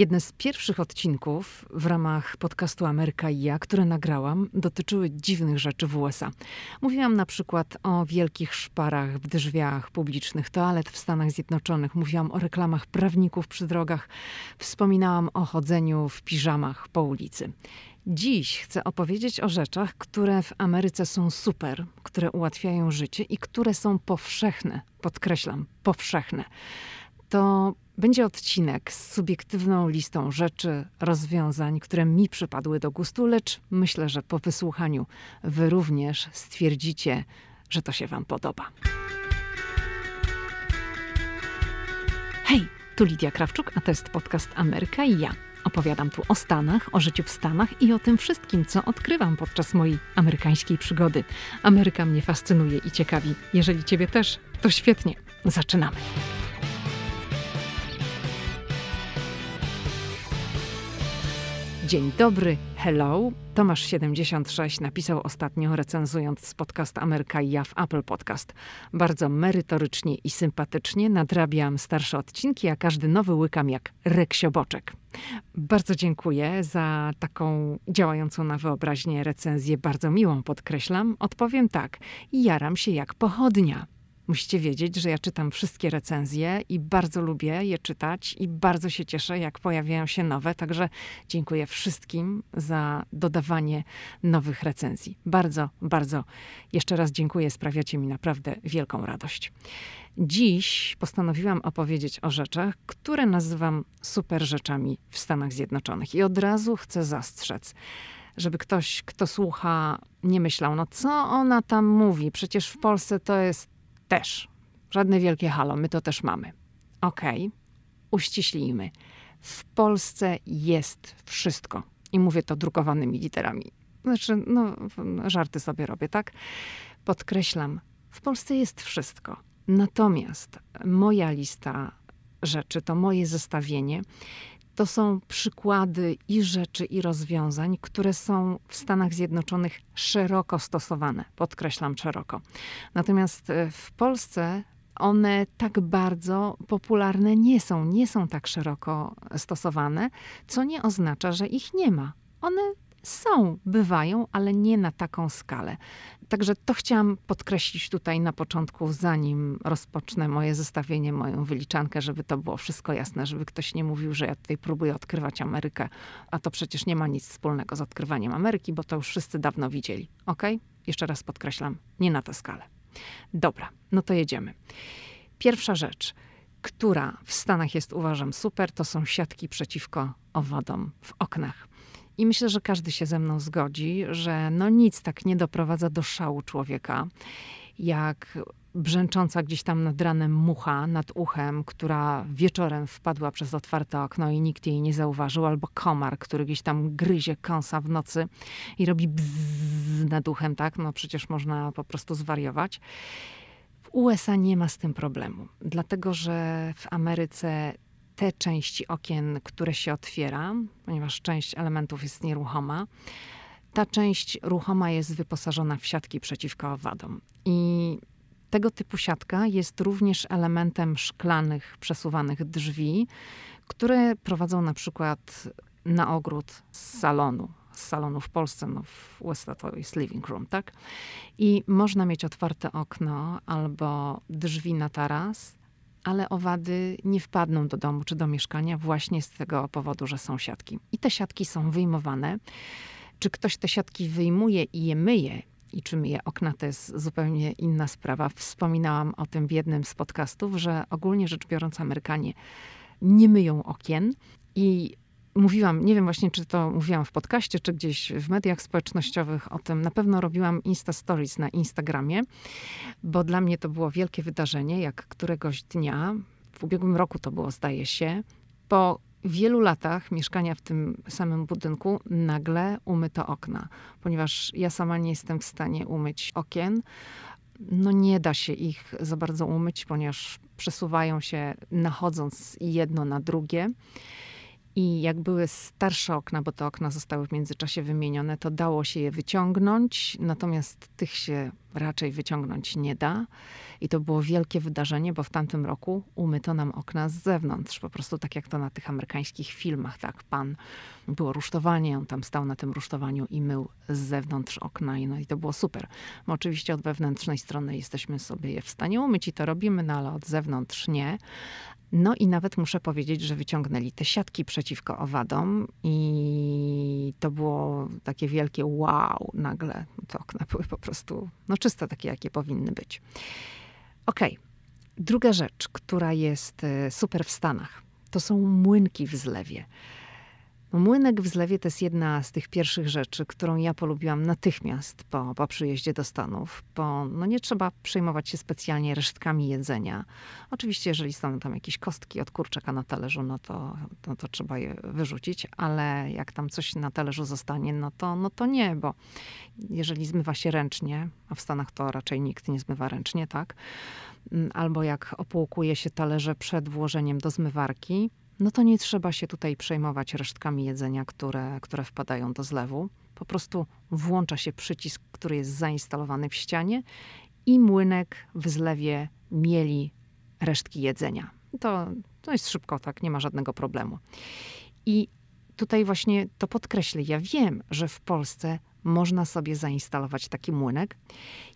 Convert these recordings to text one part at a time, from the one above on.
Jedne z pierwszych odcinków w ramach podcastu Ameryka i ja, które nagrałam, dotyczyły dziwnych rzeczy w USA. Mówiłam na przykład o wielkich szparach w drzwiach publicznych toalet w Stanach Zjednoczonych. Mówiłam o reklamach prawników przy drogach. Wspominałam o chodzeniu w piżamach po ulicy. Dziś chcę opowiedzieć o rzeczach, które w Ameryce są super, które ułatwiają życie i które są powszechne. Podkreślam, powszechne. To będzie odcinek z subiektywną listą rzeczy, rozwiązań, które mi przypadły do gustu, lecz myślę, że po wysłuchaniu wy również stwierdzicie, że to się Wam podoba. Hej, tu Lidia Krawczuk, a to jest podcast Ameryka i ja. Opowiadam tu o Stanach, o życiu w Stanach i o tym wszystkim, co odkrywam podczas mojej amerykańskiej przygody. Ameryka mnie fascynuje i ciekawi. Jeżeli Ciebie też, to świetnie. Zaczynamy. Dzień dobry, hello. Tomasz76 napisał ostatnio, recenzując podcast Ameryka i ja w Apple Podcast. Bardzo merytorycznie i sympatycznie nadrabiam starsze odcinki, a każdy nowy łykam jak reksioboczek. Bardzo dziękuję za taką działającą na wyobraźnię recenzję, bardzo miłą podkreślam. Odpowiem tak, jaram się jak pochodnia. Musicie wiedzieć, że ja czytam wszystkie recenzje i bardzo lubię je czytać i bardzo się cieszę, jak pojawiają się nowe. Także dziękuję wszystkim za dodawanie nowych recenzji. Bardzo, bardzo jeszcze raz dziękuję. Sprawiacie mi naprawdę wielką radość. Dziś postanowiłam opowiedzieć o rzeczach, które nazywam super rzeczami w Stanach Zjednoczonych. I od razu chcę zastrzec żeby ktoś, kto słucha, nie myślał, no co ona tam mówi? Przecież w Polsce to jest też. Żadne wielkie halo, my to też mamy. Okej, okay. uściślijmy. W Polsce jest wszystko. I mówię to drukowanymi literami. Znaczy, no, żarty sobie robię, tak? Podkreślam, w Polsce jest wszystko. Natomiast moja lista rzeczy, to moje zestawienie, to są przykłady i rzeczy, i rozwiązań, które są w Stanach Zjednoczonych szeroko stosowane. Podkreślam szeroko. Natomiast e, w Polsce one tak bardzo popularne nie są, nie są tak szeroko stosowane, co nie oznacza, że ich nie ma. One są, bywają, ale nie na taką skalę. Także to chciałam podkreślić tutaj na początku, zanim rozpocznę moje zestawienie, moją wyliczankę, żeby to było wszystko jasne, żeby ktoś nie mówił, że ja tutaj próbuję odkrywać Amerykę, a to przecież nie ma nic wspólnego z odkrywaniem Ameryki, bo to już wszyscy dawno widzieli. Ok? Jeszcze raz podkreślam, nie na tę skalę. Dobra, no to jedziemy. Pierwsza rzecz, która w Stanach jest, uważam, super, to są siatki przeciwko owadom w oknach. I myślę, że każdy się ze mną zgodzi, że no nic tak nie doprowadza do szału człowieka, jak brzęcząca gdzieś tam nad ranem mucha nad uchem, która wieczorem wpadła przez otwarte okno i nikt jej nie zauważył, albo komar, który gdzieś tam gryzie kąsa w nocy i robi bzzz nad uchem, tak? No przecież można po prostu zwariować. W USA nie ma z tym problemu, dlatego że w Ameryce te części okien, które się otwiera, ponieważ część elementów jest nieruchoma, ta część ruchoma jest wyposażona w siatki przeciwko owadom. I tego typu siatka jest również elementem szklanych, przesuwanych drzwi, które prowadzą na przykład na ogród z salonu. Z salonu w Polsce, no w USA to jest living room, tak? I można mieć otwarte okno albo drzwi na taras, ale owady nie wpadną do domu czy do mieszkania właśnie z tego powodu, że są siatki. I te siatki są wyjmowane. Czy ktoś te siatki wyjmuje i je myje, i czy myje okna, to jest zupełnie inna sprawa. Wspominałam o tym w jednym z podcastów, że ogólnie rzecz biorąc, Amerykanie nie myją okien i mówiłam, nie wiem właśnie, czy to mówiłam w podcaście, czy gdzieś w mediach społecznościowych o tym. Na pewno robiłam Insta Stories na Instagramie, bo dla mnie to było wielkie wydarzenie, jak któregoś dnia, w ubiegłym roku to było, zdaje się, po wielu latach mieszkania w tym samym budynku nagle umyto okna, ponieważ ja sama nie jestem w stanie umyć okien. No nie da się ich za bardzo umyć, ponieważ przesuwają się nachodząc jedno na drugie. I jak były starsze okna, bo te okna zostały w międzyczasie wymienione, to dało się je wyciągnąć, natomiast tych się raczej wyciągnąć nie da. I to było wielkie wydarzenie, bo w tamtym roku umyto nam okna z zewnątrz. Po prostu tak jak to na tych amerykańskich filmach, tak. Pan, było rusztowanie, on tam stał na tym rusztowaniu i mył z zewnątrz okna. I, no i to było super. My oczywiście od wewnętrznej strony jesteśmy sobie je w stanie umyć i to robimy, no ale od zewnątrz nie. No i nawet muszę powiedzieć, że wyciągnęli te siatki przeciwko owadom i to było takie wielkie wow nagle. Te okna były po prostu no czyste, takie jakie powinny być. Okej. Okay. Druga rzecz, która jest e, super w Stanach, to są młynki w zlewie. Młynek w zlewie to jest jedna z tych pierwszych rzeczy, którą ja polubiłam natychmiast po, po przyjeździe do Stanów, bo no nie trzeba przejmować się specjalnie resztkami jedzenia. Oczywiście, jeżeli są tam jakieś kostki od kurczaka na talerzu, no to, no to trzeba je wyrzucić, ale jak tam coś na talerzu zostanie, no to, no to nie, bo jeżeli zmywa się ręcznie, a w Stanach to raczej nikt nie zmywa ręcznie, tak? Mm, albo jak opłukuje się talerze przed włożeniem do zmywarki, no to nie trzeba się tutaj przejmować resztkami jedzenia, które, które wpadają do zlewu. Po prostu włącza się przycisk, który jest zainstalowany w ścianie i młynek w zlewie mieli resztki jedzenia. To, to jest szybko, tak, nie ma żadnego problemu. I tutaj właśnie to podkreślę. Ja wiem, że w Polsce można sobie zainstalować taki młynek.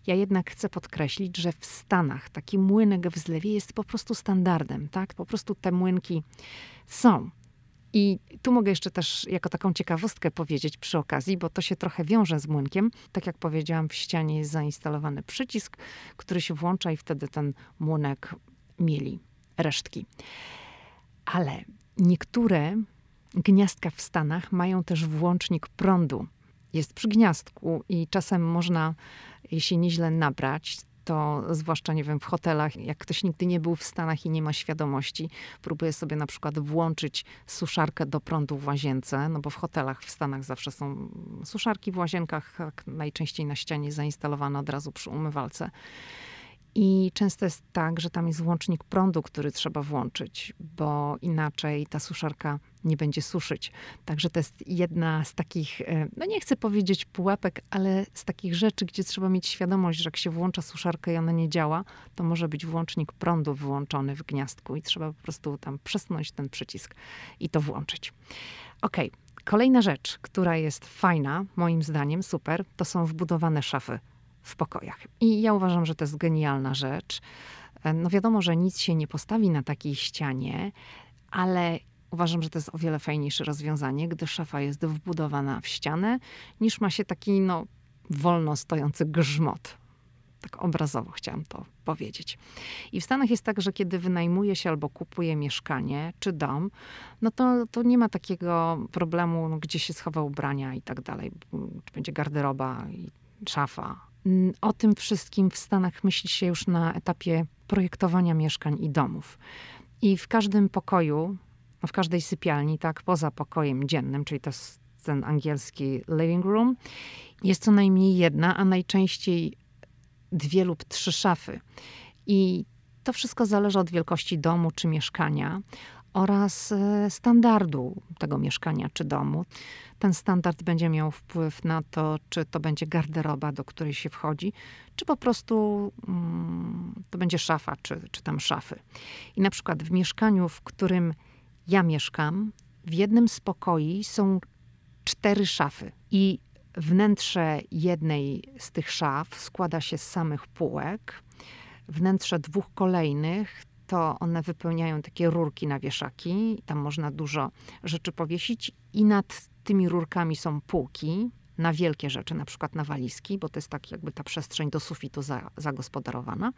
Ja jednak chcę podkreślić, że w Stanach taki młynek w zlewie jest po prostu standardem, tak? Po prostu te młynki są. I tu mogę jeszcze też jako taką ciekawostkę powiedzieć przy okazji, bo to się trochę wiąże z młynkiem. Tak jak powiedziałam, w ścianie jest zainstalowany przycisk, który się włącza i wtedy ten młynek mieli resztki. Ale niektóre gniazdka w Stanach mają też włącznik prądu. Jest przy gniazdku i czasem można się nieźle nabrać, to zwłaszcza, nie wiem, w hotelach, jak ktoś nigdy nie był w Stanach i nie ma świadomości, próbuje sobie na przykład włączyć suszarkę do prądu w łazience, no bo w hotelach w Stanach zawsze są suszarki w łazienkach, najczęściej na ścianie zainstalowane od razu przy umywalce. I często jest tak, że tam jest łącznik prądu, który trzeba włączyć, bo inaczej ta suszarka nie będzie suszyć. Także to jest jedna z takich, e, no nie chcę powiedzieć pułapek, ale z takich rzeczy, gdzie trzeba mieć świadomość, że jak się włącza suszarkę i ona nie działa, to może być włącznik prądu włączony w gniazdku i trzeba po prostu tam przesunąć ten przycisk i to włączyć. Ok. Kolejna rzecz, która jest fajna, moim zdaniem, super, to są wbudowane szafy w pokojach. I ja uważam, że to jest genialna rzecz. E, no wiadomo, że nic się nie postawi na takiej ścianie, ale uważam, że to jest o wiele fajniejsze rozwiązanie, gdy szafa jest wbudowana w ścianę, niż ma się taki no, wolno stojący grzmot. Tak obrazowo chciałam to powiedzieć. I w Stanach jest tak, że kiedy wynajmuje się albo kupuje mieszkanie czy dom, no to, to nie ma takiego problemu, no, gdzie się schowa ubrania i tak dalej. Czy będzie garderoba i szafa, o tym wszystkim w Stanach myśli się już na etapie projektowania mieszkań i domów. I w każdym pokoju, w każdej sypialni, tak, poza pokojem dziennym, czyli to ten angielski living room, jest co najmniej jedna, a najczęściej dwie lub trzy szafy. I to wszystko zależy od wielkości domu czy mieszkania oraz e, standardu tego mieszkania czy domu. Ten standard będzie miał wpływ na to, czy to będzie garderoba, do której się wchodzi, czy po prostu mm, to będzie szafa, czy, czy tam szafy. I na przykład w mieszkaniu, w którym ja mieszkam, w jednym z pokoi są cztery szafy. I wnętrze jednej z tych szaf składa się z samych półek. Wnętrze dwóch kolejnych to one wypełniają takie rurki na wieszaki. Tam można dużo rzeczy powiesić i nad tymi rurkami są półki na wielkie rzeczy, na przykład na walizki, bo to jest tak jakby ta przestrzeń do sufitu za, zagospodarowana.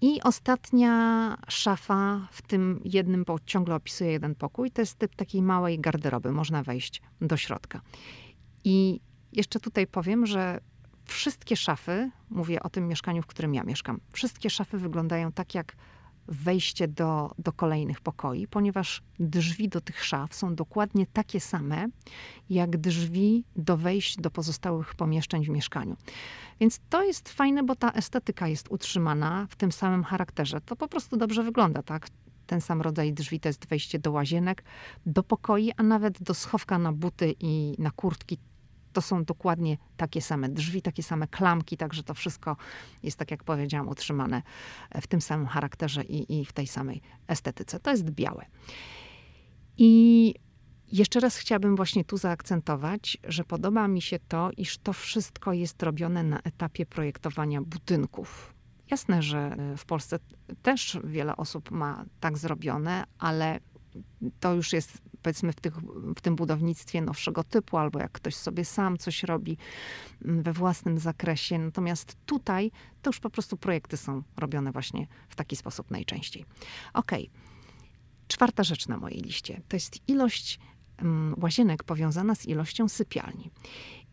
I ostatnia szafa w tym jednym, bo ciągle opisuję jeden pokój, to jest typ takiej małej garderoby. Można wejść do środka. I jeszcze tutaj powiem, że wszystkie szafy, mówię o tym mieszkaniu, w którym ja mieszkam, wszystkie szafy wyglądają tak jak wejście do, do kolejnych pokoi, ponieważ drzwi do tych szaf są dokładnie takie same, jak drzwi do wejść do pozostałych pomieszczeń w mieszkaniu. Więc to jest fajne, bo ta estetyka jest utrzymana w tym samym charakterze. To po prostu dobrze wygląda, tak? Ten sam rodzaj drzwi to jest wejście do łazienek, do pokoi, a nawet do schowka na buty i na kurtki. To są dokładnie takie same drzwi, takie same klamki, także to wszystko jest, tak jak powiedziałam, utrzymane w tym samym charakterze i, i w tej samej estetyce. To jest białe. I jeszcze raz chciałabym właśnie tu zaakcentować, że podoba mi się to, iż to wszystko jest robione na etapie projektowania budynków. Jasne, że w Polsce też wiele osób ma tak zrobione, ale to już jest powiedzmy w, tych, w tym budownictwie nowszego typu, albo jak ktoś sobie sam coś robi mm, we własnym zakresie. Natomiast tutaj to już po prostu projekty są robione właśnie w taki sposób najczęściej. Ok. Czwarta rzecz na mojej liście to jest ilość mm, łazienek powiązana z ilością sypialni.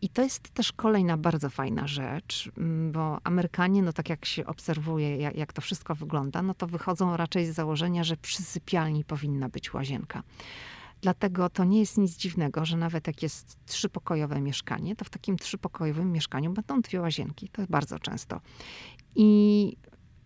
I to jest też kolejna bardzo fajna rzecz, mm, bo Amerykanie, no tak jak się obserwuje, jak, jak, to wszystko wygląda, no to wychodzą raczej z założenia, że przy sypialni powinna być łazienka. Dlatego to nie jest nic dziwnego, że nawet jak jest trzypokojowe mieszkanie, to w takim trzypokojowym mieszkaniu będą dwie łazienki. To jest bardzo często. I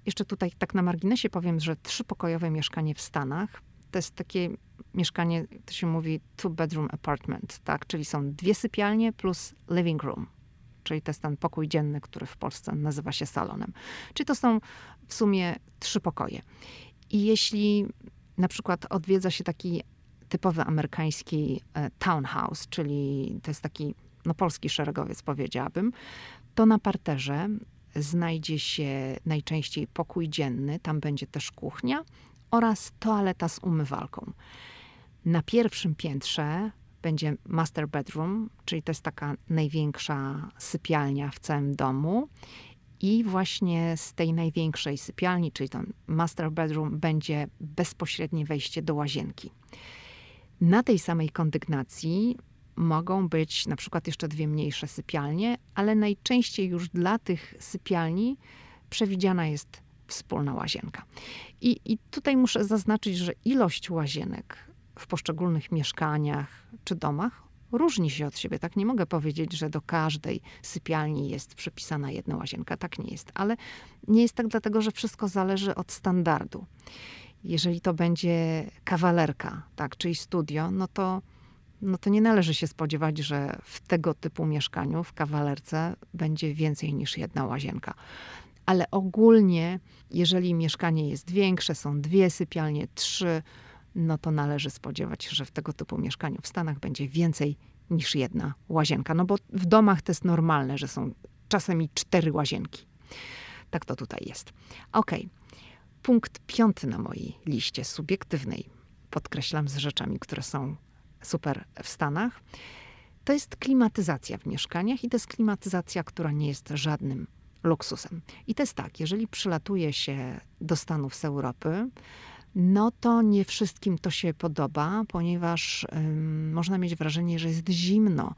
jeszcze tutaj tak na marginesie powiem, że trzypokojowe mieszkanie w Stanach to jest takie mieszkanie, to się mówi two bedroom apartment, tak? Czyli są dwie sypialnie plus living room. Czyli to jest ten pokój dzienny, który w Polsce nazywa się salonem. Czyli to są w sumie trzy pokoje. I jeśli na przykład odwiedza się taki typowy amerykański e, townhouse, czyli to jest taki no, polski szeregowiec, powiedziałabym, to na parterze znajdzie się najczęściej pokój dzienny, tam będzie też kuchnia oraz toaleta z umywalką. Na pierwszym piętrze będzie master bedroom, czyli to jest taka największa sypialnia w całym domu. I właśnie z tej największej sypialni, czyli ten master bedroom, będzie bezpośrednie wejście do łazienki. Na tej samej kondygnacji mogą być na przykład jeszcze dwie mniejsze sypialnie, ale najczęściej już dla tych sypialni przewidziana jest wspólna łazienka. I, I tutaj muszę zaznaczyć, że ilość łazienek w poszczególnych mieszkaniach czy domach różni się od siebie. Tak nie mogę powiedzieć, że do każdej sypialni jest przypisana jedna łazienka. Tak nie jest. Ale nie jest tak dlatego, że wszystko zależy od standardu. Jeżeli to będzie kawalerka, tak, czyli studio, no to, no to nie należy się spodziewać, że w tego typu mieszkaniu, w kawalerce, będzie więcej niż jedna łazienka. Ale ogólnie, jeżeli mieszkanie jest większe, są dwie sypialnie, trzy, no to należy spodziewać się, że w tego typu mieszkaniu w Stanach będzie więcej niż jedna łazienka. No bo w domach to jest normalne, że są czasami cztery łazienki. Tak to tutaj jest. Okay. Punkt piąty na mojej liście subiektywnej, podkreślam z rzeczami, które są super w Stanach, to jest klimatyzacja w mieszkaniach i to jest klimatyzacja, która nie jest żadnym luksusem. I to jest tak, jeżeli przylatuje się do Stanów z Europy, no to nie wszystkim to się podoba, ponieważ ym, można mieć wrażenie, że jest zimno.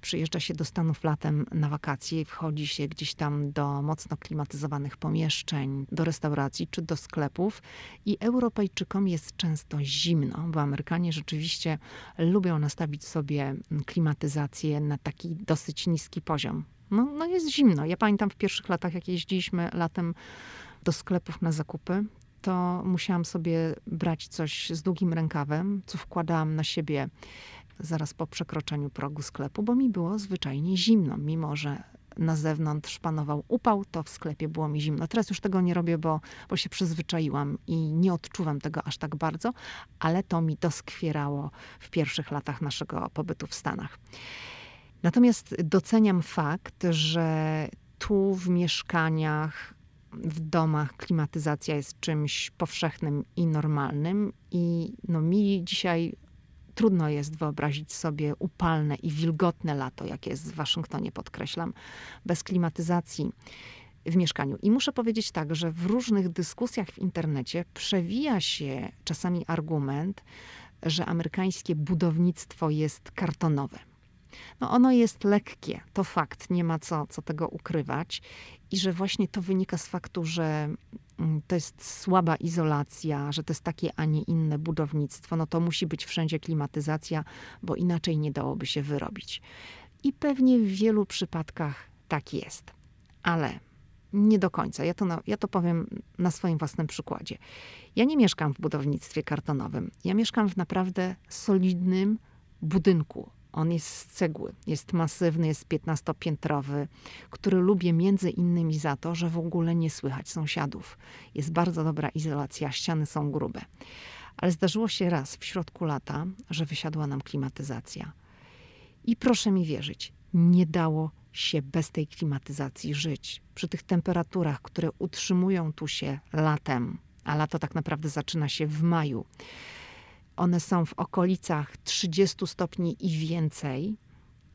Przyjeżdża się do Stanów latem na wakacje i wchodzi się gdzieś tam do mocno klimatyzowanych pomieszczeń, do restauracji czy do sklepów i Europejczykom jest często zimno, bo Amerykanie rzeczywiście lubią nastawić sobie klimatyzację na taki dosyć niski poziom. No, no jest zimno. Ja pamiętam w pierwszych latach, jak jeździliśmy latem do sklepów na zakupy, to musiałam sobie brać coś z długim rękawem, co wkładałam na siebie zaraz po przekroczeniu progu sklepu, bo mi było zwyczajnie zimno, mimo że na zewnątrz panował upał, to w sklepie było mi zimno. Teraz już tego nie robię, bo, bo się przyzwyczaiłam i nie odczuwam tego aż tak bardzo, ale to mi doskwierało w pierwszych latach naszego pobytu w Stanach. Natomiast doceniam fakt, że tu w mieszkaniach, w domach klimatyzacja jest czymś powszechnym i normalnym. I no, mi dzisiaj trudno jest wyobrazić sobie upalne i wilgotne lato, jakie jest w Waszyngtonie, podkreślam, bez klimatyzacji w mieszkaniu. I muszę powiedzieć tak, że w różnych dyskusjach w internecie przewija się czasami argument, że amerykańskie budownictwo jest kartonowe. No ono jest lekkie, to fakt, nie ma co, co tego ukrywać. I że właśnie to wynika z faktu, że mm, to jest słaba izolacja, że to jest takie, a nie inne budownictwo, no to musi być wszędzie klimatyzacja, bo inaczej nie dałoby się wyrobić. I pewnie w wielu przypadkach tak jest. Ale nie do końca. Ja to, na, ja to powiem na swoim własnym przykładzie. Ja nie mieszkam w budownictwie kartonowym. Ja mieszkam w naprawdę solidnym budynku On jest z cegły, jest masywny, jest piętnastopiętrowy, który lubię między innymi za to, że w ogóle nie słychać sąsiadów. Jest bardzo dobra izolacja, ściany są grube. Ale zdarzyło się raz w środku lata, że wysiadła nam klimatyzacja. I proszę mi wierzyć, nie dało się bez tej klimatyzacji żyć. Przy tych temperaturach, które utrzymują tu się latem, a lato tak naprawdę zaczyna się w maju. One są w okolicach 30 stopni i więcej.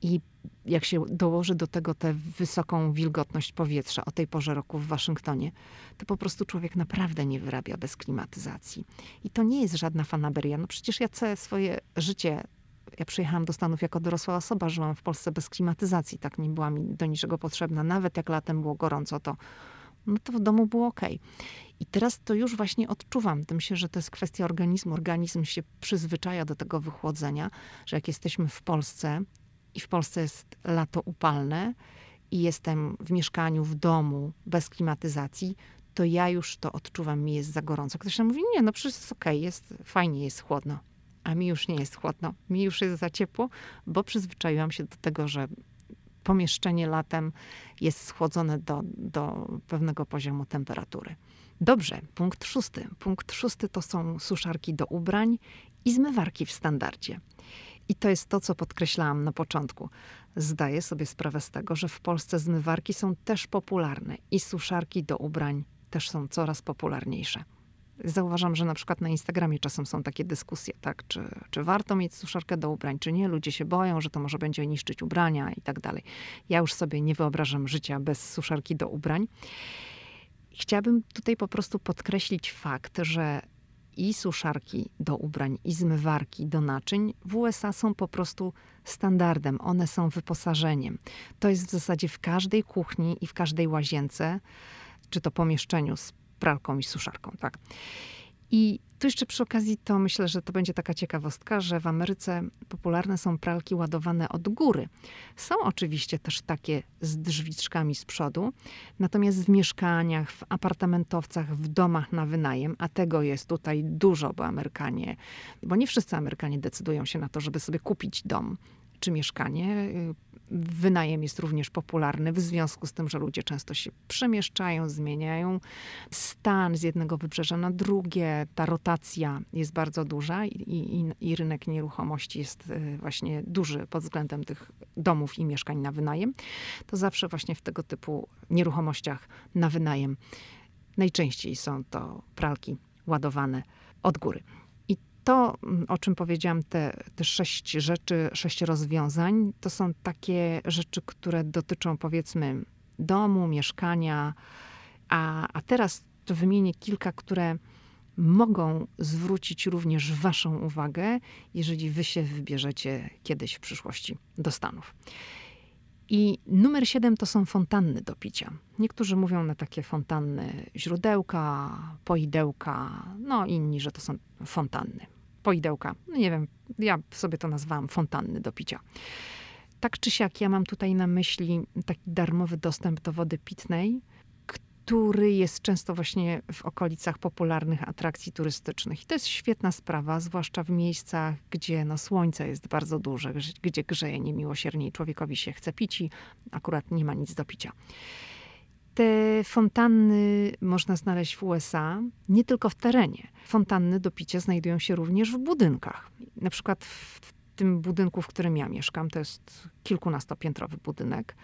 I jak się dołoży do tego tę wysoką wilgotność powietrza o tej porze roku w Waszyngtonie, to po prostu człowiek naprawdę nie wyrabia bez klimatyzacji. I to nie jest żadna fanaberia. No przecież ja całe swoje życie ja przyjechałam do Stanów jako dorosła osoba, żyłam w Polsce bez klimatyzacji, tak nie była mi do niczego potrzebna. Nawet jak latem było gorąco, to, no to w domu było ok. I teraz to już właśnie odczuwam. Myślę, że to jest kwestia organizmu. Organizm się przyzwyczaja do tego wychłodzenia, że jak jesteśmy w Polsce i w Polsce jest lato upalne i jestem w mieszkaniu, w domu bez klimatyzacji, to ja już to odczuwam, mi jest za gorąco. Ktoś tam mówi, nie, no przecież jest okej, okay, jest fajnie, jest chłodno a mi już nie jest chłodno, mi już jest za ciepło, bo przyzwyczaiłam się do tego, że pomieszczenie latem jest schłodzone do, do pewnego poziomu temperatury. Dobrze, punkt szósty. Punkt szósty to są suszarki do ubrań i zmywarki w standardzie. I to jest to, co podkreślałam na początku. Zdaję sobie sprawę z tego, że w Polsce zmywarki są też popularne i suszarki do ubrań też są coraz popularniejsze. Zauważam, że na przykład na Instagramie czasem są takie dyskusje, tak, czy, czy warto mieć suszarkę do ubrań, czy nie. Ludzie się boją, że to może będzie niszczyć ubrania i tak dalej. Ja już sobie nie wyobrażam życia bez suszarki do ubrań. Chciałabym tutaj po prostu podkreślić fakt, że i suszarki do ubrań, i zmywarki do naczyń w USA są po prostu standardem. One są wyposażeniem. To jest w zasadzie w każdej kuchni i w każdej łazience, czy to pomieszczeniu z pralką i suszarką, tak. I tu jeszcze przy okazji to myślę, że to będzie taka ciekawostka, że w Ameryce popularne są pralki ładowane od góry. Są oczywiście też takie z drzwiczkami z przodu, natomiast w mieszkaniach, w apartamentowcach, w domach na wynajem, a tego jest tutaj dużo, bo Amerykanie, bo nie wszyscy Amerykanie decydują się na to, żeby sobie kupić dom czy mieszkanie. Wynajem jest również popularny w związku z tym, że ludzie często się przemieszczają, zmieniają stan z jednego wybrzeża na drugie. Ta rotacja jest bardzo duża i, i, i rynek nieruchomości jest e, właśnie duży pod względem tych domów i mieszkań na wynajem. To zawsze właśnie w tego typu nieruchomościach na wynajem najczęściej są to pralki ładowane od góry to, mm, o czym powiedziałam, te, te sześć rzeczy, sześć rozwiązań, to są takie rzeczy, które dotyczą powiedzmy domu, mieszkania, a, a teraz to wymienię kilka, które mogą zwrócić również Waszą uwagę, jeżeli Wy się wybierzecie kiedyś w przyszłości do Stanów. I numer siedem to są fontanny do picia. Niektórzy mówią na takie fontanny źródełka, poidełka, no inni, że to są fontanny poidełka. No nie wiem, ja sobie to nazwałam fontanny do picia. Tak czy siak, ja mam tutaj na myśli taki darmowy dostęp do wody pitnej, który jest często właśnie w okolicach popularnych atrakcji turystycznych. I to jest świetna sprawa, zwłaszcza w miejscach, gdzie no, słońce jest bardzo duże, gdzie grzeje niemiłosiernie i człowiekowi się chce pić i akurat nie ma nic do picia. Te fontanny można znaleźć w USA nie tylko w terenie. Fontanny do picia znajdują się również w budynkach. Na przykład w tym budynku, w którym ja mieszkam, to jest kilkunastopiętrowy budynek.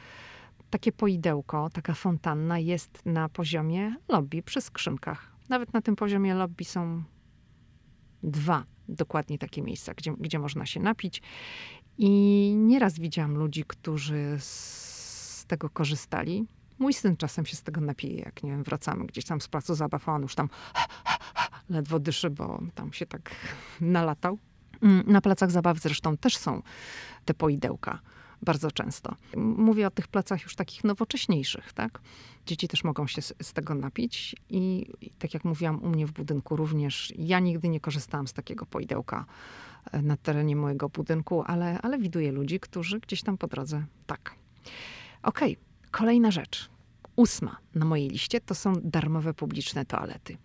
Takie poidełko, taka fontanna jest na poziomie lobby przy skrzynkach. Nawet na tym poziomie lobby są dwa dokładnie takie miejsca, gdzie, gdzie można się napić. I nieraz widziałam ludzi, którzy z tego korzystali. Mój syn czasem się z tego napije, jak nie wiem, wracamy gdzieś tam z placu zabaw, a on już tam ledwo dyszy, bo tam się tak nalatał. Mm, na placach zabaw zresztą też są te poidełka bardzo często. Mówię o tych placach już takich nowocześniejszych, tak? Dzieci też mogą się z, z tego napić i, i, tak jak mówiłam, u mnie w budynku również, ja nigdy nie korzystałam z takiego poidełka e, na terenie mojego budynku, ale, ale widuję ludzi, którzy gdzieś tam po drodze tak. Okej, okay. Kolejna rzecz, ósma na mojej liście, to są darmowe publiczne toalety.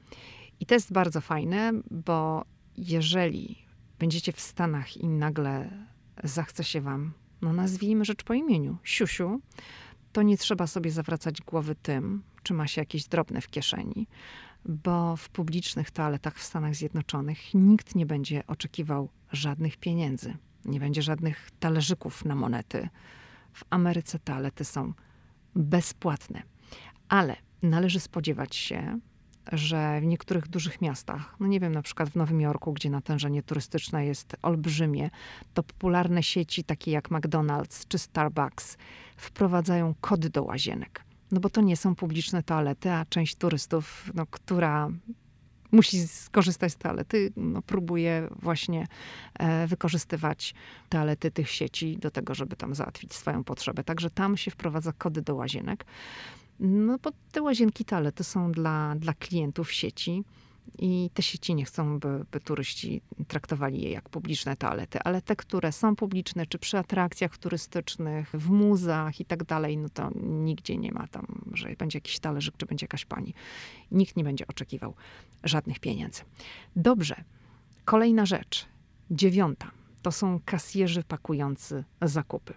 I to jest bardzo fajne, bo jeżeli będziecie w Stanach i nagle zachce się wam, no nazwijmy rzecz po imieniu, siusiu, to nie trzeba sobie zawracać głowy tym, czy ma się jakieś drobne w kieszeni, bo w publicznych toaletach w Stanach Zjednoczonych nikt nie będzie oczekiwał żadnych pieniędzy, nie będzie żadnych talerzyków na monety. W Ameryce toalety są bezpłatne. Ale należy spodziewać się, że w niektórych dużych miastach, no nie wiem, na przykład w Nowym Jorku, gdzie natężenie turystyczne jest olbrzymie, to popularne sieci takie jak McDonald's czy Starbucks wprowadzają kody do łazienek. No bo to nie są publiczne toalety, a część turystów, no, która musi skorzystać z toalety, no, próbuje właśnie e, wykorzystywać toalety tych sieci do tego, żeby tam załatwić swoją potrzebę. Także tam się wprowadza kody do łazienek. No bo te łazienki toalety są dla, dla klientów sieci i te sieci nie chcą, by, by turyści traktowali je jak publiczne toalety, ale te, które są publiczne, czy przy atrakcjach turystycznych, w muzach i tak dalej, no to nigdzie nie ma tam, że będzie jakiś talerzyk, czy będzie jakaś pani. Nikt nie będzie oczekiwał żadnych pieniędzy. Dobrze. Kolejna rzecz. Dziewiąta. To są kasjerzy pakujący zakupy.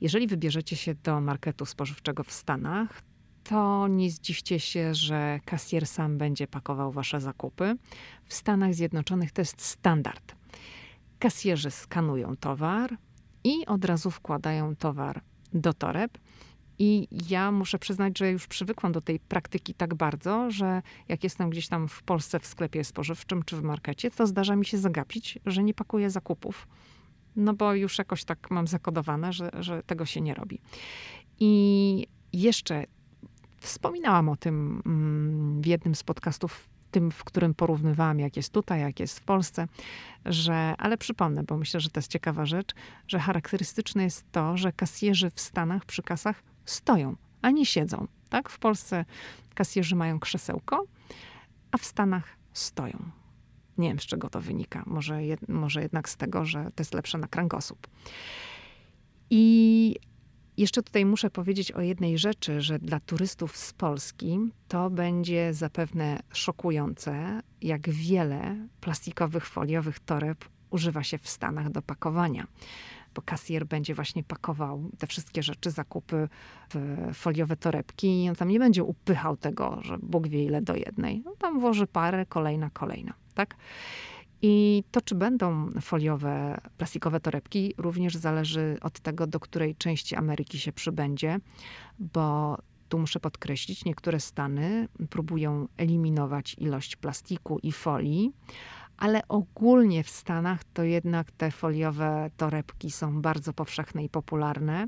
Jeżeli wybierzecie się do marketu spożywczego w Stanach, to nie zdziwcie się, że kasjer sam będzie pakował wasze zakupy. W Stanach Zjednoczonych to jest standard. Kasjerzy skanują towar i od razu wkładają towar do toreb. I ja muszę przyznać, że już przywykłam do tej praktyki tak bardzo, że jak jestem gdzieś tam w Polsce w sklepie spożywczym czy w markecie, to zdarza mi się zagapić, że nie pakuję zakupów. No bo już jakoś tak mam zakodowane, że, że tego się nie robi. I jeszcze Wspominałam o tym mm, w jednym z podcastów, tym, w którym porównywałam, jak jest tutaj, jak jest w Polsce, że, ale przypomnę, bo myślę, że to jest ciekawa rzecz, że charakterystyczne jest to, że kasjerzy w Stanach przy kasach stoją, a nie siedzą. Tak? W Polsce kasjerzy mają krzesełko, a w Stanach stoją. Nie wiem, z czego to wynika. Może, jed, może jednak z tego, że to jest lepsze na kręgosłup. I jeszcze tutaj muszę powiedzieć o jednej rzeczy, że dla turystów z Polski to będzie zapewne szokujące, jak wiele plastikowych, foliowych toreb używa się w Stanach do pakowania. Bo kasjer będzie właśnie pakował te wszystkie rzeczy, zakupy w foliowe torebki i on tam nie będzie upychał tego, że Bóg wie ile do jednej. No tam włoży parę, kolejna, kolejna, tak? I to, czy będą foliowe, plastikowe torebki, również zależy od tego, do której części Ameryki się przybędzie, bo tu muszę podkreślić, niektóre stany próbują eliminować ilość plastiku i folii, ale ogólnie w Stanach to jednak te foliowe torebki są bardzo powszechne i popularne.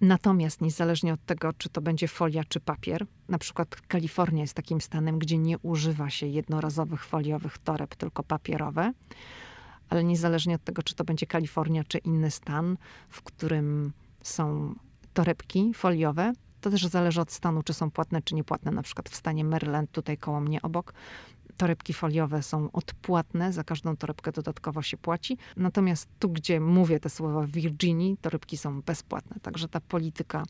Natomiast niezależnie od tego, czy to będzie folia, czy papier, na przykład Kalifornia jest takim stanem, gdzie nie używa się jednorazowych foliowych toreb, tylko papierowe, ale niezależnie od tego, czy to będzie Kalifornia, czy inny stan, w którym są torebki foliowe, to też zależy od stanu, czy są płatne, czy niepłatne. Na przykład w stanie Maryland, tutaj koło mnie obok, torebki foliowe są odpłatne, za każdą torebkę dodatkowo się płaci. Natomiast tu, gdzie mówię te słowa w Virginii, torebki są bezpłatne. Także ta polityka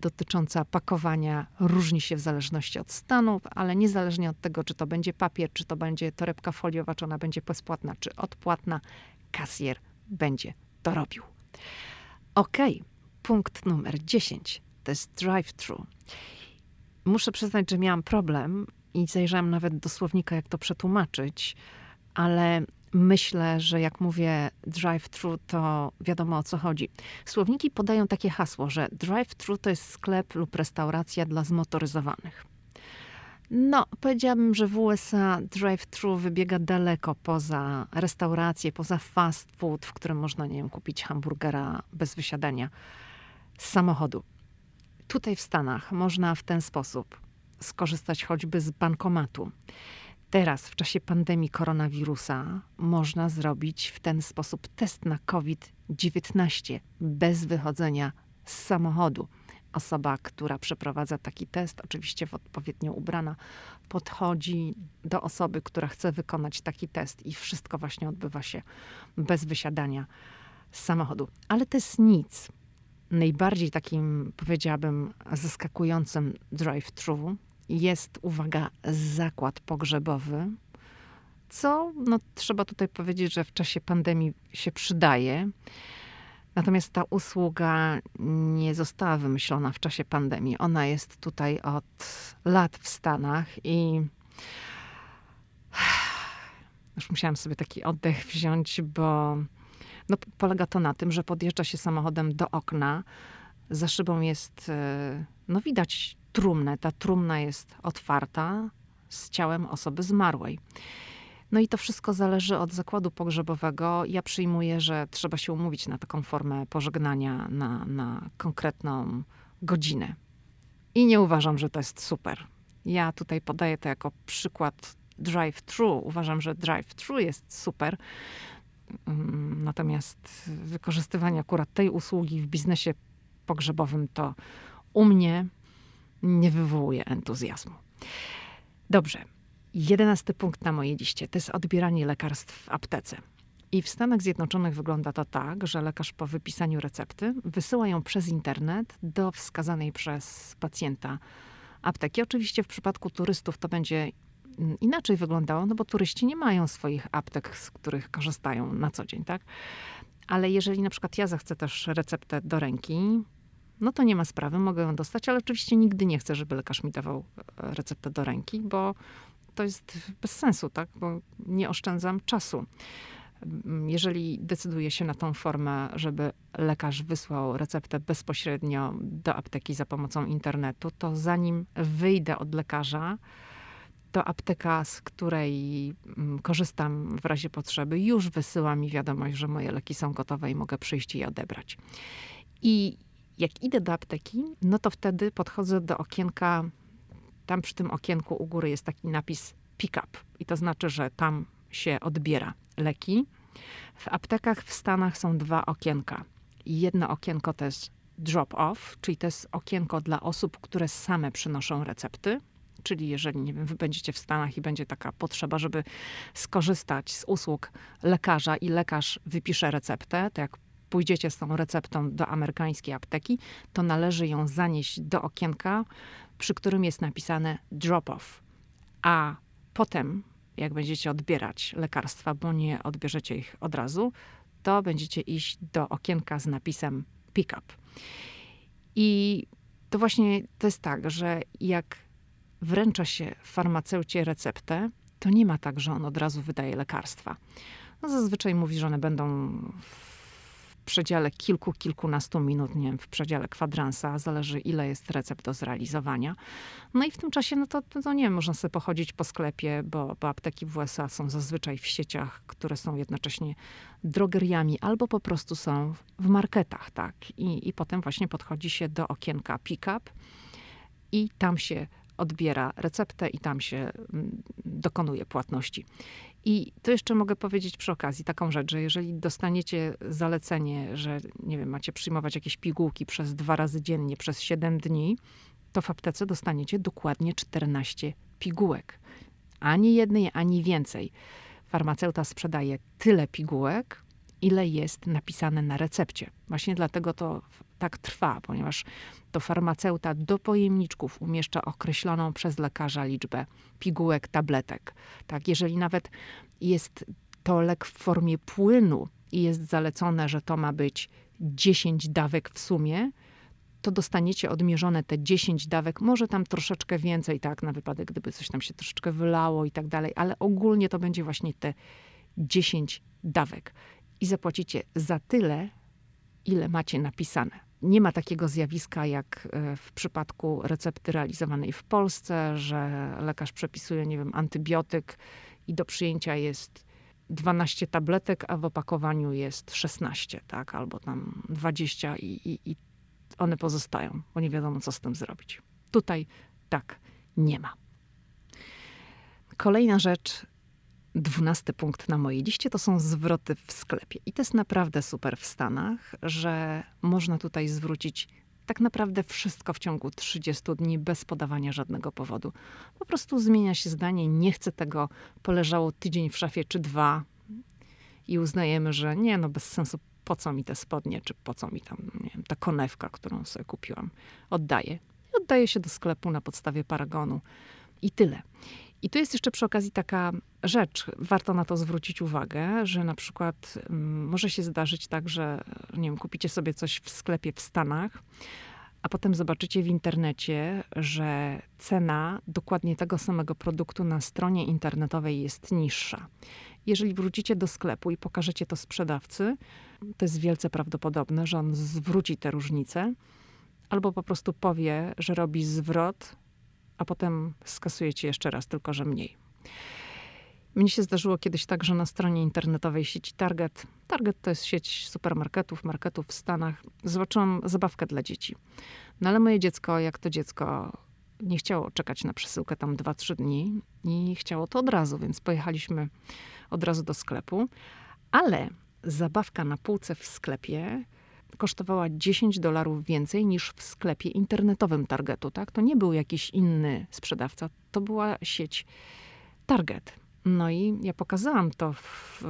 dotycząca pakowania różni się w zależności od stanów, ale niezależnie od tego, czy to będzie papier, czy to będzie torebka foliowa, czy ona będzie bezpłatna, czy odpłatna, kasjer będzie to robił. Ok, punkt numer 10 to jest drive-thru. Muszę przyznać, że miałam problem i zajrzałam nawet do słownika, jak to przetłumaczyć, ale myślę, że jak mówię drive-thru, to wiadomo o co chodzi. Słowniki podają takie hasło, że drive-thru to jest sklep lub restauracja dla zmotoryzowanych. No, powiedziałabym, że w USA drive-thru wybiega daleko poza restaurację, poza fast food, w którym można, nie wiem, kupić hamburgera bez wysiadania z samochodu. Tutaj w Stanach można w ten sposób skorzystać choćby z bankomatu. Teraz, w czasie pandemii koronawirusa, można zrobić w ten sposób test na COVID-19 bez wychodzenia z samochodu. Osoba, która przeprowadza taki test, oczywiście w odpowiednio ubrana, podchodzi do osoby, która chce wykonać taki test, i wszystko właśnie odbywa się bez wysiadania z samochodu. Ale to jest nic. Najbardziej takim, powiedziałabym, zaskakującym drive-thru jest, uwaga, zakład pogrzebowy, co no, trzeba tutaj powiedzieć, że w czasie pandemii się przydaje. Natomiast ta usługa nie została wymyślona w czasie pandemii. Ona jest tutaj od lat w Stanach i już musiałam sobie taki oddech wziąć, bo no, polega to na tym, że podjeżdża się samochodem do okna. Za szybą jest, e, no widać trumnę. Ta trumna jest otwarta z ciałem osoby zmarłej. No i to wszystko zależy od zakładu pogrzebowego. Ja przyjmuję, że trzeba się umówić na taką formę pożegnania na, na konkretną godzinę. I nie uważam, że to jest super. Ja tutaj podaję to jako przykład drive-thru. Uważam, że drive-thru jest super. Mm, natomiast wykorzystywanie akurat tej usługi w biznesie pogrzebowym to u mnie nie wywołuje entuzjazmu. Dobrze. Jedenasty punkt na mojej liście to jest odbieranie lekarstw w aptece. I w Stanach Zjednoczonych wygląda to tak, że lekarz po wypisaniu recepty wysyła ją przez internet do wskazanej przez pacjenta apteki. Oczywiście w przypadku turystów to będzie mm, inaczej wyglądało, no bo turyści nie mają swoich aptek, z których korzystają na co dzień, tak? Ale jeżeli na przykład ja zachcę też receptę do ręki, no to nie ma sprawy, mogę ją dostać, ale oczywiście nigdy nie chcę, żeby lekarz mi dawał e, receptę do ręki, bo to jest bez sensu, tak? Bo nie oszczędzam czasu. Mm, jeżeli decyduję się na tą formę, żeby lekarz wysłał receptę bezpośrednio do apteki za pomocą internetu, to zanim wyjdę od lekarza, to apteka, z której mm, korzystam w razie potrzeby, już wysyła mi wiadomość, że moje leki są gotowe i mogę przyjść i je odebrać. I jak idę do apteki, no to wtedy podchodzę do okienka. Tam przy tym okienku u góry jest taki napis pick up. I to znaczy, że tam się odbiera leki. W aptekach w Stanach są dwa okienka. Jedno okienko to jest drop off, czyli to jest okienko dla osób, które same przynoszą recepty. Czyli jeżeli, nie wiem, wy będziecie w Stanach i będzie taka potrzeba, żeby skorzystać z usług lekarza i lekarz wypisze receptę, to jak pójdziecie z tą receptą do amerykańskiej apteki, to należy ją zanieść do okienka, przy którym jest napisane drop off. A potem, jak będziecie odbierać lekarstwa, bo nie odbierzecie ich od razu, to będziecie iść do okienka z napisem pick up. I to właśnie to jest tak, że jak wręcza się farmaceucie receptę, to nie ma tak, że on od razu wydaje lekarstwa. No zazwyczaj mówi, że one będą przedziale kilku, kilkunastu minut, nie wiem, w przedziale kwadransa, zależy ile jest recept do zrealizowania. No i w tym czasie, no to, to nie wiem, można sobie pochodzić po sklepie, bo, bo apteki w USA są zazwyczaj w sieciach, które są jednocześnie drogeriami albo po prostu są w marketach, tak. I, i potem właśnie podchodzi się do okienka pick-up i tam się odbiera receptę i tam się mm, dokonuje płatności. I to jeszcze mogę powiedzieć przy okazji taką rzecz, że jeżeli dostaniecie zalecenie, że nie wiem, macie przyjmować jakieś pigułki przez dwa razy dziennie, przez 7 dni, to w aptece dostaniecie dokładnie 14 pigułek. Ani jednej, ani więcej. Farmaceuta sprzedaje tyle pigułek, ile jest napisane na recepcie. Właśnie dlatego to tak trwa, ponieważ to farmaceuta do pojemniczków umieszcza określoną przez lekarza liczbę pigułek, tabletek. Tak, jeżeli nawet jest to lek w formie płynu i jest zalecone, że to ma być 10 dawek w sumie, to dostaniecie odmierzone te 10 dawek, może tam troszeczkę więcej, tak, na wypadek, gdyby coś tam się troszeczkę wylało i tak dalej, ale ogólnie to będzie właśnie te 10 dawek. I zapłacicie za tyle, ile macie napisane. Nie ma takiego zjawiska jak e, w przypadku recepty realizowanej w Polsce, że lekarz przepisuje, nie wiem, antybiotyk i do przyjęcia jest 12 tabletek, a w opakowaniu jest 16, tak, albo tam 20 i, i, i one pozostają, bo nie wiadomo, co z tym zrobić. Tutaj tak nie ma. Kolejna rzecz Dwunasty punkt na mojej liście to są zwroty w sklepie. I to jest naprawdę super w Stanach, że można tutaj zwrócić tak naprawdę wszystko w ciągu 30 dni bez podawania żadnego powodu. Po prostu zmienia się zdanie, nie chcę tego, poleżało tydzień w szafie czy dwa i uznajemy, że nie, no bez sensu, po co mi te spodnie, czy po co mi tam, nie wiem, ta konewka, którą sobie kupiłam. Oddaję. I oddaję się do sklepu na podstawie paragonu. I tyle. I tu jest jeszcze przy okazji taka rzecz, warto na to zwrócić uwagę, że na przykład um, może się zdarzyć tak, że nie wiem, kupicie sobie coś w sklepie w Stanach, a potem zobaczycie w internecie, że cena dokładnie tego samego produktu na stronie internetowej jest niższa. Jeżeli wrócicie do sklepu i pokażecie to sprzedawcy, to jest wielce prawdopodobne, że on zwróci te różnice, albo po prostu powie, że robi zwrot, a potem skasujecie jeszcze raz, tylko że mniej. Mnie się zdarzyło kiedyś tak, że na stronie internetowej sieci Target, Target to jest sieć supermarketów, marketów w Stanach, zobaczyłam zabawkę dla dzieci. No ale moje dziecko, jak to dziecko, nie chciało czekać na przesyłkę tam 2-3 dni i chciało to od razu, więc pojechaliśmy od razu do sklepu. Ale zabawka na półce w sklepie kosztowała 10 dolarów więcej niż w sklepie internetowym Targetu. Tak? To nie był jakiś inny sprzedawca, to była sieć Target. No i ja pokazałam to w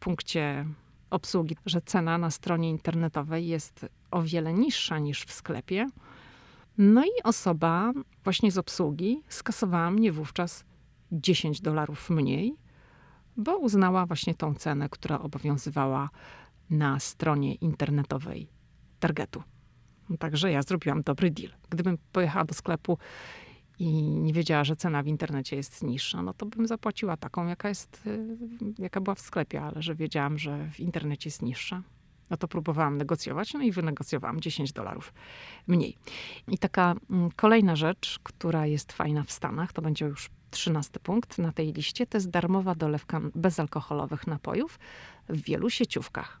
punkcie obsługi, że cena na stronie internetowej jest o wiele niższa niż w sklepie. No i osoba właśnie z obsługi skasowała mnie wówczas 10 dolarów mniej, bo uznała właśnie tą cenę, która obowiązywała na stronie internetowej Targetu. Także ja zrobiłam dobry deal. Gdybym pojechała do sklepu i nie wiedziała, że cena w internecie jest niższa, no to bym zapłaciła taką, jaka jest, y, jaka była w sklepie, ale że wiedziałam, że w internecie jest niższa, no to próbowałam negocjować, no i wynegocjowałam 10 dolarów mniej. I taka mm, kolejna rzecz, która jest fajna w Stanach, to będzie już trzynasty punkt na tej liście, to jest darmowa dolewka bezalkoholowych napojów w wielu sieciówkach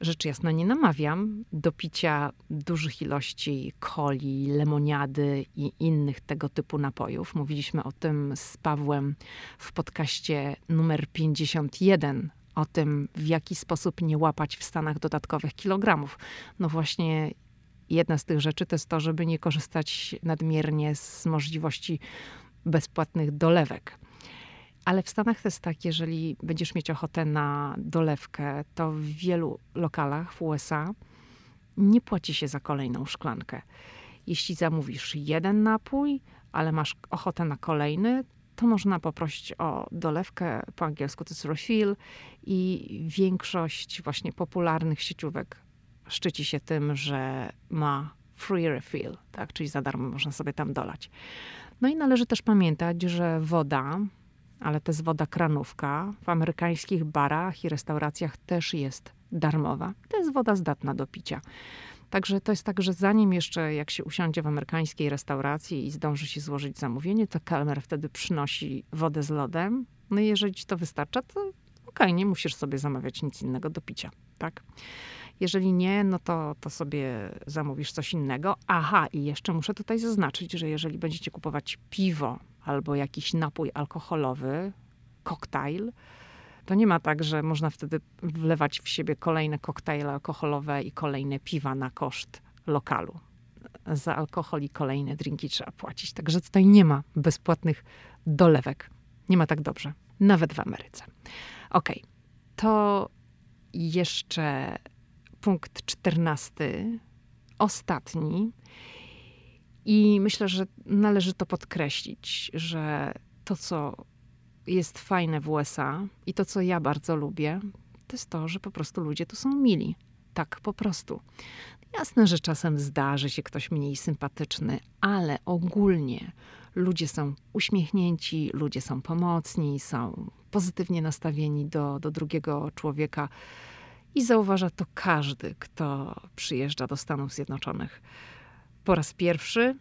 rzecz jasna nie namawiam do picia dużych ilości coli, lemoniady i innych tego typu napojów. Mówiliśmy o tym z Pawłem w podcaście numer 51 o tym, w jaki sposób nie łapać w Stanach dodatkowych kilogramów. No właśnie jedna z tych rzeczy to jest to, żeby nie korzystać nadmiernie z możliwości bezpłatnych dolewek. Ale w Stanach to jest tak, jeżeli będziesz mieć ochotę na dolewkę, to w wielu lokalach w USA nie płaci się za kolejną szklankę. Jeśli zamówisz jeden napój, ale masz ochotę na kolejny, to można poprosić o dolewkę, po angielsku to jest refill i większość właśnie popularnych sieciówek szczyci się tym, że ma free refill, tak? czyli za darmo można sobie tam dolać. No i należy też pamiętać, że woda ale to jest woda kranówka. W amerykańskich barach i restauracjach też jest darmowa. To jest woda zdatna do picia. Także to jest tak, że zanim jeszcze jak się usiądzie w amerykańskiej restauracji i zdąży się złożyć zamówienie, to kelner wtedy przynosi wodę z lodem. No i jeżeli ci to wystarcza, to okej, okay, nie musisz sobie zamawiać nic innego do picia, tak? Jeżeli nie, no to, to sobie zamówisz coś innego. Aha, i jeszcze muszę tutaj zaznaczyć, że jeżeli będziecie kupować piwo albo jakiś napój alkoholowy, koktajl, to nie ma tak, że można wtedy wlewać w siebie kolejne koktajle alkoholowe i kolejne piwa na koszt lokalu. Za alkohol i kolejne drinki trzeba płacić. Także tutaj nie ma bezpłatnych dolewek. Nie ma tak dobrze. Nawet w Ameryce. Ok, to jeszcze punkt czternasty, ostatni. I myślę, że należy to podkreślić, że to, co jest fajne w USA i to, co ja bardzo lubię, to jest to, że po prostu ludzie tu są mili. Tak po prostu. Jasne, że czasem zdarzy się ktoś mniej sympatyczny, ale ogólnie ludzie są uśmiechnięci, ludzie są pomocni, są pozytywnie nastawieni do, do drugiego człowieka. I zauważa to każdy, kto przyjeżdża do Stanów Zjednoczonych po raz pierwszy.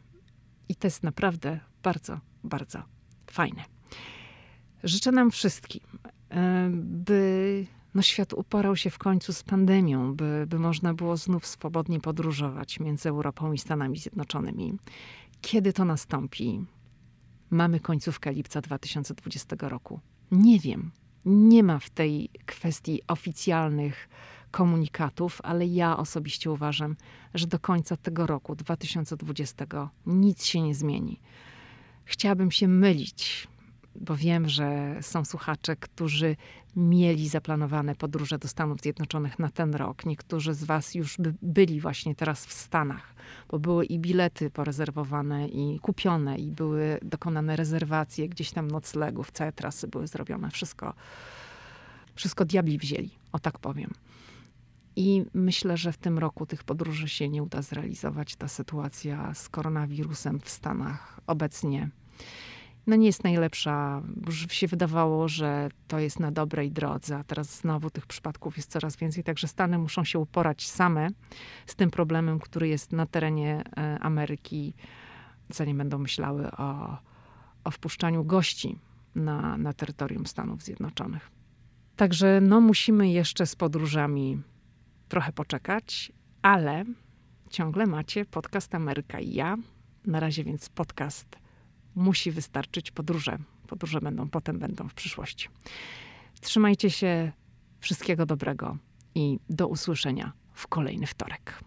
I to jest naprawdę bardzo, bardzo fajne. Życzę nam wszystkim, e, by no, świat uporał się w końcu z pandemią, by, by można było znów swobodnie podróżować między Europą i Stanami Zjednoczonymi. Kiedy to nastąpi? Mamy końcówkę lipca 2020 roku. Nie wiem. Nie ma w tej kwestii oficjalnych komunikatów, ale ja osobiście uważam, że do końca tego roku 2020 nic się nie zmieni. Chciałabym się mylić, bo wiem, że są słuchacze, którzy mieli zaplanowane podróże do Stanów Zjednoczonych na ten rok. Niektórzy z Was już by byli właśnie teraz w Stanach, bo były i bilety porezerwowane, i kupione, i były dokonane rezerwacje, gdzieś tam noclegów, całe trasy były zrobione, wszystko, wszystko diabli wzięli, o tak powiem. I myślę, że w tym roku tych podróży się nie uda zrealizować. Ta sytuacja z koronawirusem w Stanach obecnie no nie jest najlepsza. Już się wydawało, że to jest na dobrej drodze, a teraz znowu tych przypadków jest coraz więcej, także Stany muszą się uporać same z tym problemem, który jest na terenie e, Ameryki, zanim będą myślały o, o wpuszczaniu gości na, na terytorium Stanów Zjednoczonych. Także no, musimy jeszcze z podróżami trochę poczekać, ale ciągle macie podcast Ameryka i ja. Na razie więc podcast musi wystarczyć podróże. Podróże będą, potem będą w przyszłości. Trzymajcie się, wszystkiego dobrego i do usłyszenia w kolejny wtorek.